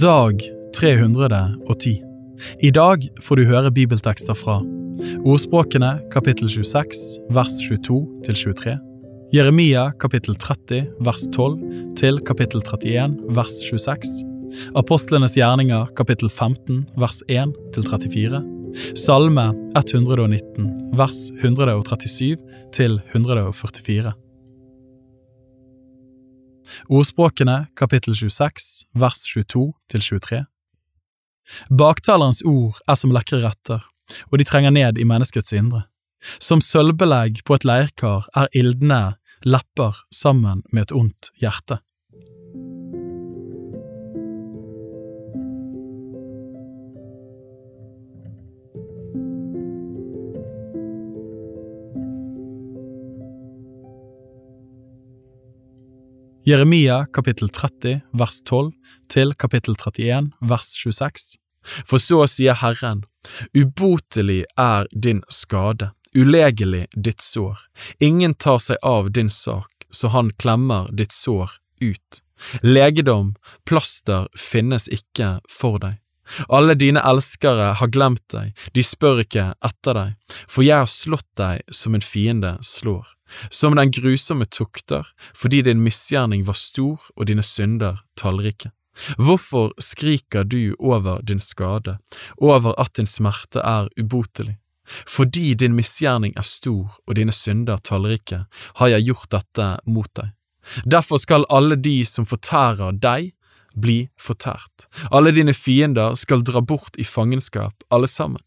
Dag 310. I dag får du høre bibeltekster fra Ordspråkene kapittel 26 vers 22 til 23. Jeremia kapittel 30 vers 12 til kapittel 31 vers 26. Apostlenes gjerninger kapittel 15 vers 1 til 34. Salme 119 vers 137 til 144. Ordspråkene kapittel 26 vers 22 til 23. Baktalerens ord er som lekre retter, og de trenger ned i menneskets indre. Som sølvbelegg på et leirkar er ildne lepper sammen med et ondt hjerte. Jeremia kapittel 30 vers 12 til kapittel 31 vers 26. For så sier Herren, ubotelig er din skade, ulegelig ditt sår, ingen tar seg av din sak, så han klemmer ditt sår ut. Legedom, plaster finnes ikke for deg. Alle dine elskere har glemt deg, de spør ikke etter deg, for jeg har slått deg som en fiende slår som den grusomme tukter, fordi din misgjerning var stor og dine synder tallrike. Hvorfor skriker du over din skade, over at din smerte er ubotelig? Fordi din misgjerning er stor og dine synder tallrike, har jeg gjort dette mot deg. Derfor skal alle de som fortærer deg, bli fortært. Alle dine fiender skal dra bort i fangenskap, alle sammen.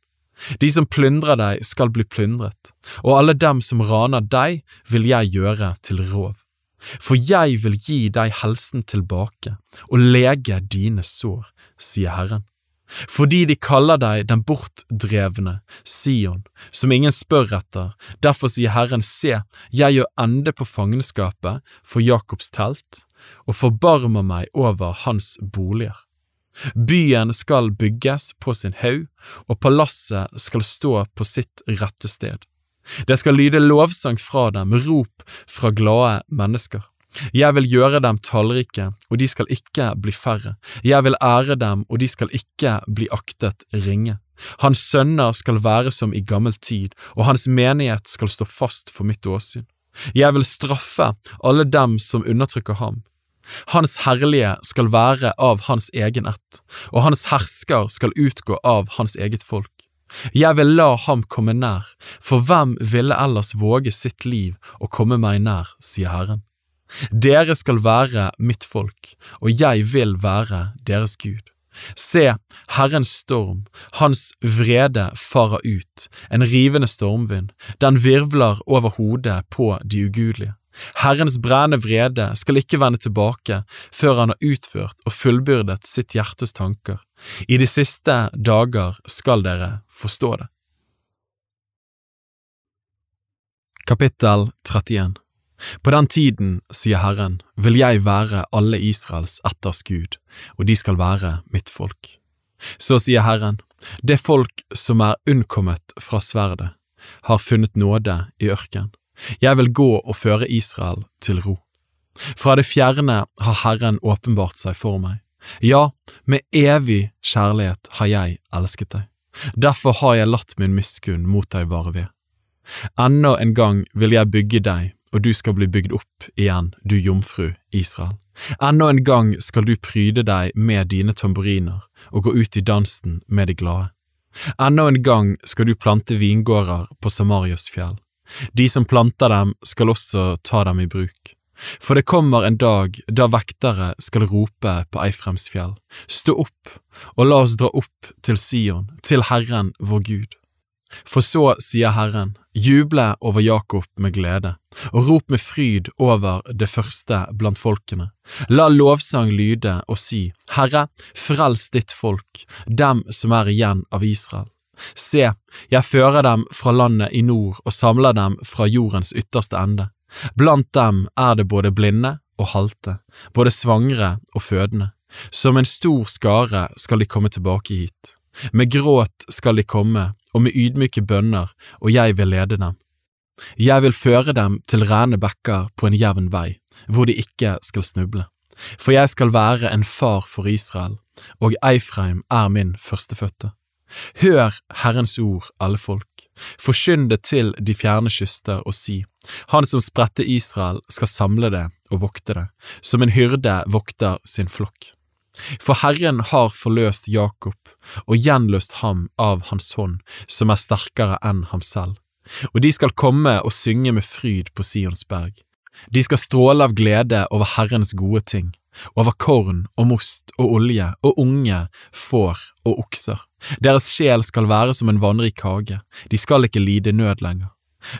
De som plyndrer deg, skal bli plyndret, og alle dem som raner deg, vil jeg gjøre til rov. For jeg vil gi deg helsen tilbake og lege dine sår, sier Herren. Fordi de kaller deg den bortdrevne, Sion, som ingen spør etter, derfor sier Herren, se, jeg gjør ende på fangenskapet for Jakobs telt, og forbarmer meg over hans boliger. Byen skal bygges på sin haug, og palasset skal stå på sitt rette sted. Det skal lyde lovsang fra dem, rop fra glade mennesker. Jeg vil gjøre dem tallrike, og de skal ikke bli færre. Jeg vil ære dem, og de skal ikke bli aktet ringe. Hans sønner skal være som i gammel tid, og hans menighet skal stå fast for mitt åsyn. Jeg vil straffe alle dem som undertrykker ham, hans herlige skal være av hans egen ett, og hans hersker skal utgå av hans eget folk. Jeg vil la ham komme nær, for hvem ville ellers våge sitt liv å komme meg nær, sier Herren. Dere skal være mitt folk, og jeg vil være deres Gud. Se, Herrens storm, hans vrede farer ut, en rivende stormvind, den virvler over hodet på de ugudelige. Herrens brennende vrede skal ikke vende tilbake før han har utført og fullbyrdet sitt hjertes tanker. I de siste dager skal dere forstå det. Kapittel 31 På den tiden, sier Herren, vil jeg være alle Israels etters Gud, og de skal være mitt folk. Så sier Herren, det folk som er unnkommet fra sverdet, har funnet nåde i ørken jeg vil gå og føre Israel til ro. Fra det fjerne har Herren åpenbart seg for meg. Ja, med evig kjærlighet har jeg elsket deg. Derfor har jeg latt min miskunn mot deg vare ved. Enda en gang vil jeg bygge deg, og du skal bli bygd opp igjen, du jomfru Israel. Enda en gang skal du pryde deg med dine tamburiner og gå ut i dansen med de glade. Enda en gang skal du plante vingårder på Samarias fjell. De som planter dem, skal også ta dem i bruk. For det kommer en dag da vektere skal rope på Eifrems fjell, stå opp, og la oss dra opp til Sion, til Herren vår Gud. For så sier Herren, juble over Jakob med glede, og rop med fryd over det første blant folkene. La lovsang lyde og si, Herre, frels ditt folk, dem som er igjen av Israel. Se, jeg fører dem fra landet i nord og samler dem fra jordens ytterste ende. Blant dem er det både blinde og halte, både svangre og fødende. Som en stor skare skal de komme tilbake hit. Med gråt skal de komme, og med ydmyke bønner, og jeg vil lede dem. Jeg vil føre dem til rene bekker på en jevn vei, hvor de ikke skal snuble. for jeg skal være en far for Israel, og Eifreim er min førstefødte. Hør Herrens ord, alle folk. Forkynn det til de fjerne kyster og si, Han som spredte Israel skal samle det og vokte det, som en hyrde vokter sin flokk. For Herren har forløst Jakob og gjenløst ham av hans hånd, som er sterkere enn ham selv. Og de skal komme og synge med fryd på Sions berg. De skal stråle av glede over Herrens gode ting, over korn og most og olje og unge, får og okser. Deres sjel skal være som en vannrik hage, de skal ikke lide nød lenger.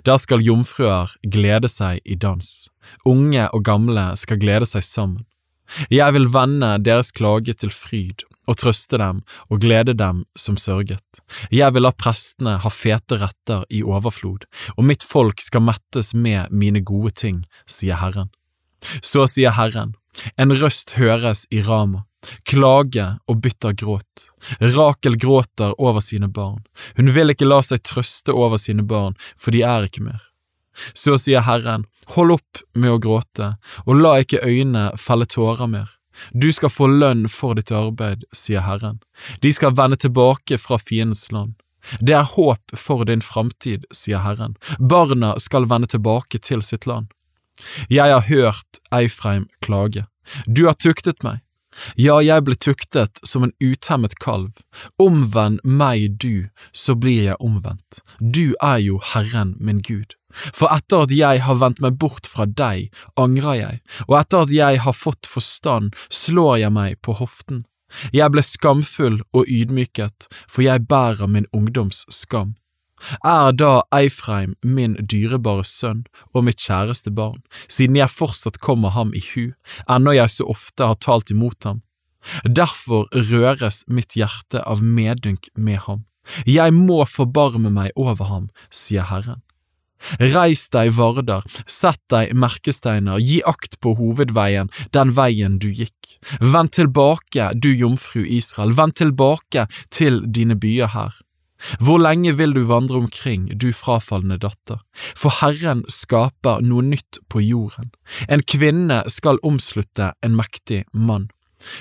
Der skal jomfruer glede seg i dans, unge og gamle skal glede seg sammen. Jeg vil vende deres klage til fryd og trøste dem og glede dem som sørget. Jeg vil la prestene ha fete retter i overflod, og mitt folk skal mettes med mine gode ting, sier Herren. Så sier Herren, en røst høres i Rama, klage og bitter gråt. Rakel gråter over sine barn, hun vil ikke la seg trøste over sine barn, for de er ikke mer. Så sier Herren, hold opp med å gråte, og la ikke øynene felle tårer mer. Du skal få lønn for ditt arbeid, sier Herren. De skal vende tilbake fra fiendens land. Det er håp for din framtid, sier Herren. Barna skal vende tilbake til sitt land. Jeg har hørt Eifreim klage. Du har tuktet meg. Ja, jeg ble tuktet som en utemmet kalv. Omvend meg du, så blir jeg omvendt. Du er jo Herren min Gud. For etter at jeg har vendt meg bort fra deg, angrer jeg, og etter at jeg har fått forstand, slår jeg meg på hoften. Jeg ble skamfull og ydmyket, for jeg bærer min ungdoms skam. Er da Eifreim min dyrebare sønn og mitt kjæreste barn, siden jeg fortsatt kommer ham i hu, ennå jeg så ofte har talt imot ham? Derfor røres mitt hjerte av medynk med ham. Jeg må forbarme meg over ham, sier Herren. Reis deg, Vardar, sett deg merkesteiner, gi akt på hovedveien, den veien du gikk. Vend tilbake, du jomfru Israel, vend tilbake til dine byer her. Hvor lenge vil du vandre omkring, du frafalne datter? For Herren skaper noe nytt på jorden. En kvinne skal omslutte en mektig mann.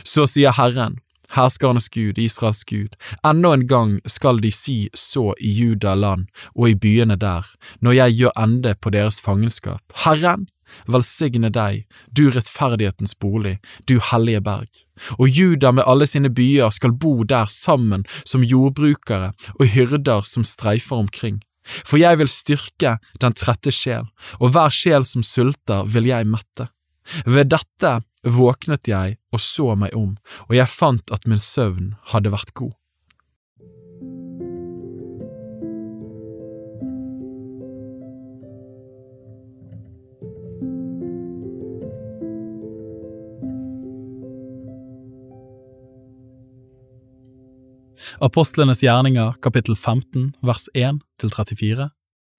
Så sier Herren, herskernes Gud, Israels Gud, enda en gang skal de si så i Juda land og i byene der, når jeg gjør ende på deres fangenskap. Herren, velsigne deg, du rettferdighetens bolig, du hellige berg. Og Juda med alle sine byer skal bo der sammen som jordbrukere og hyrder som streifer omkring. For jeg vil styrke den trette sjel, og hver sjel som sulter vil jeg mette. Ved dette våknet jeg og så meg om, og jeg fant at min søvn hadde vært god. Apostlenes gjerninger kapittel 15 vers 1 til 34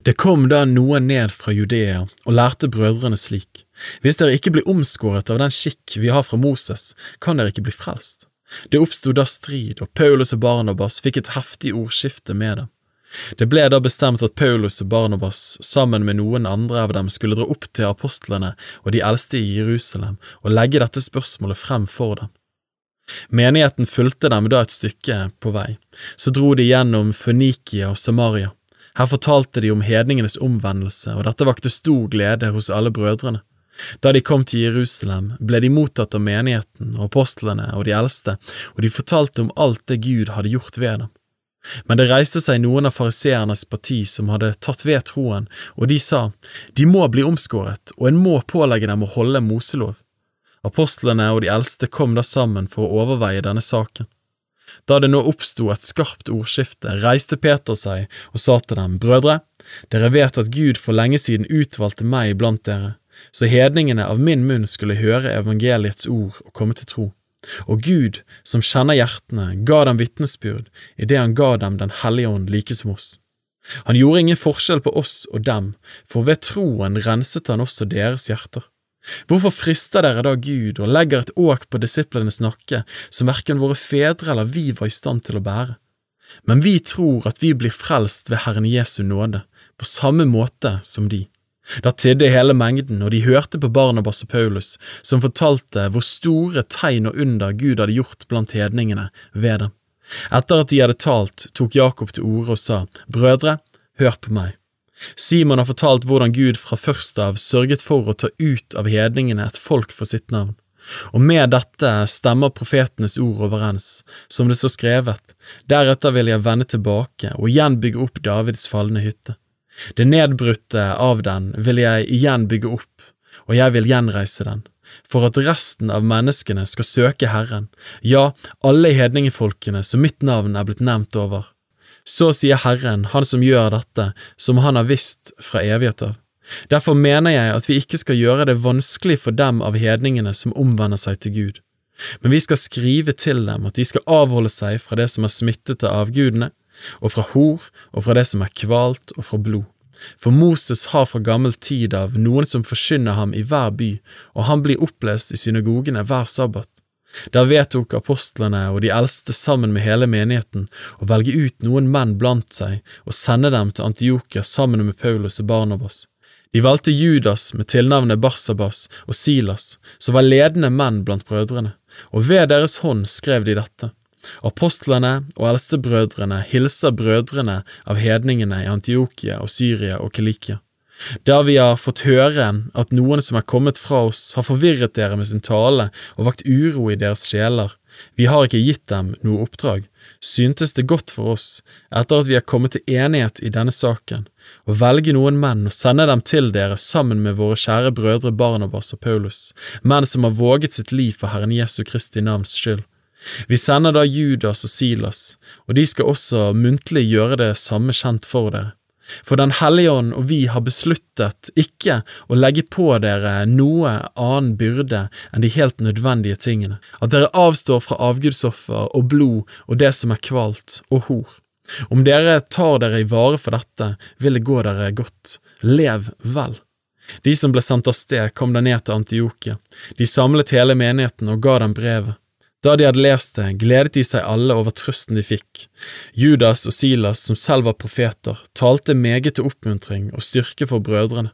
det kom da noen ned fra Judea og lærte brødrene slik, Hvis dere ikke blir omskåret av den skikk vi har fra Moses, kan dere ikke bli frelst. Det oppsto da strid, og Paulus og Barnabas fikk et heftig ordskifte med dem. Det ble da bestemt at Paulus og Barnabas sammen med noen andre av dem skulle dra opp til apostlene og de eldste i Jerusalem og legge dette spørsmålet frem for dem. Menigheten fulgte dem da et stykke på vei, så dro de gjennom Fønikia og Samaria. Her fortalte de om hedningenes omvendelse, og dette vakte stor glede hos alle brødrene. Da de kom til Jerusalem, ble de mottatt av menigheten og apostlene og de eldste, og de fortalte om alt det Gud hadde gjort ved dem. Men det reiste seg noen av fariseernes parti som hadde tatt ved troen, og de sa, de må bli omskåret, og en må pålegge dem å holde Moselov. Apostlene og de eldste kom da sammen for å overveie denne saken. Da det nå oppsto et skarpt ordskifte, reiste Peter seg og sa til dem, Brødre, dere vet at Gud for lenge siden utvalgte meg blant dere, så hedningene av min munn skulle høre evangeliets ord og komme til tro. Og Gud, som kjenner hjertene, ga dem vitnesbyrd idet han ga dem Den hellige ånd like som oss. Han gjorde ingen forskjell på oss og dem, for ved troen renset han også deres hjerter. Hvorfor frister dere da Gud og legger et åk på disiplenes nakke som verken våre fedre eller vi var i stand til å bære? Men vi tror at vi blir frelst ved Herren Jesu nåde, på samme måte som de. Da tidde hele mengden, og de hørte på Barnabas og Paulus, som fortalte hvor store tegn og under Gud hadde gjort blant hedningene ved dem. Etter at de hadde talt, tok Jakob til orde og sa, Brødre, hør på meg. Simon har fortalt hvordan Gud fra først av sørget for å ta ut av hedningene et folk for sitt navn. Og med dette stemmer profetenes ord overens, som det står skrevet, deretter vil jeg vende tilbake og igjen bygge opp Davids falne hytte. Det nedbrutte av den vil jeg igjen bygge opp, og jeg vil gjenreise den, for at resten av menneskene skal søke Herren, ja, alle hedningefolkene som mitt navn er blitt nevnt over. Så sier Herren, Han som gjør dette, som Han har visst fra evighet av. Derfor mener jeg at vi ikke skal gjøre det vanskelig for dem av hedningene som omvender seg til Gud, men vi skal skrive til dem at de skal avholde seg fra det som er smittet av avgudene, og fra hor, og fra det som er kvalt, og fra blod. For Moses har fra gammel tid av noen som forkynner ham i hver by, og han blir opplest i synagogene hver sabbat. Der vedtok apostlene og de eldste sammen med hele menigheten å velge ut noen menn blant seg og sende dem til Antiokia sammen med Paulus og Barnabas. De valgte Judas med tilnavnet Barsabas og Silas, som var ledende menn blant brødrene, og ved deres hånd skrev de dette. Apostlene og eldstebrødrene hilser brødrene av hedningene i Antiokia og Syria og Kilikia. Da vi har fått høre at noen som er kommet fra oss, har forvirret dere med sin tale og vakt uro i deres sjeler, vi har ikke gitt dem noe oppdrag, syntes det godt for oss, etter at vi er kommet til enighet i denne saken, å velge noen menn og sende dem til dere sammen med våre kjære brødre Barnabas og Paulus, menn som har våget sitt liv for Herren Jesu Kristi navns skyld. Vi sender da Judas og Silas, og de skal også muntlig gjøre det samme kjent for dere. For Den hellige ånd og vi har besluttet ikke å legge på dere noe annen byrde enn de helt nødvendige tingene, at dere avstår fra avgudsoffer og blod og det som er kvalt, og hor. Om dere tar dere i vare for dette, vil det gå dere godt. Lev vel. De som ble sendt av sted, kom da ned til Antiokia. De samlet hele menigheten og ga dem brevet. Da de hadde lest det, gledet de seg alle over trøsten de fikk. Judas og Silas, som selv var profeter, talte meget til oppmuntring og styrke for brødrene.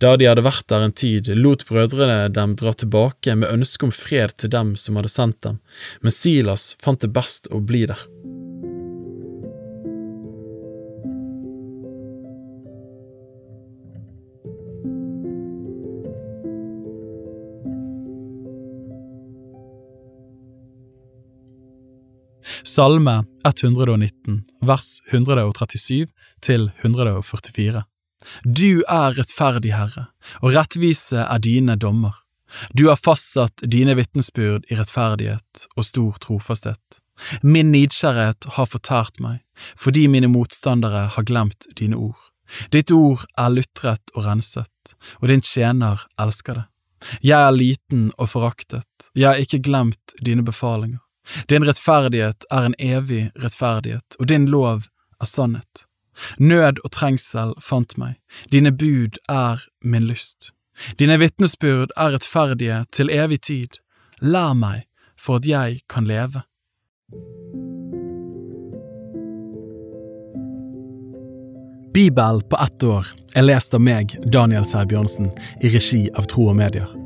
Da de hadde vært der en tid, lot brødrene dem dra tilbake med ønske om fred til dem som hadde sendt dem, men Silas fant det best å bli der. Salme 119, vers 137 til 144. Du er rettferdig, Herre, og rettvise er dine dommer. Du har fastsatt dine vitnesbyrd i rettferdighet og stor trofasthet. Min nidkjærhet har fortært meg, fordi mine motstandere har glemt dine ord. Ditt ord er lutret og renset, og din tjener elsker det. Jeg er liten og foraktet, jeg har ikke glemt dine befalinger. Din rettferdighet er en evig rettferdighet, og din lov er sannhet. Nød og trengsel fant meg, dine bud er min lyst. Dine vitnesbyrd er rettferdige til evig tid. Lær meg for at jeg kan leve. Bibel på ett år er lest av meg, Daniel Sæbjørnsen, i regi av Tro og Medier.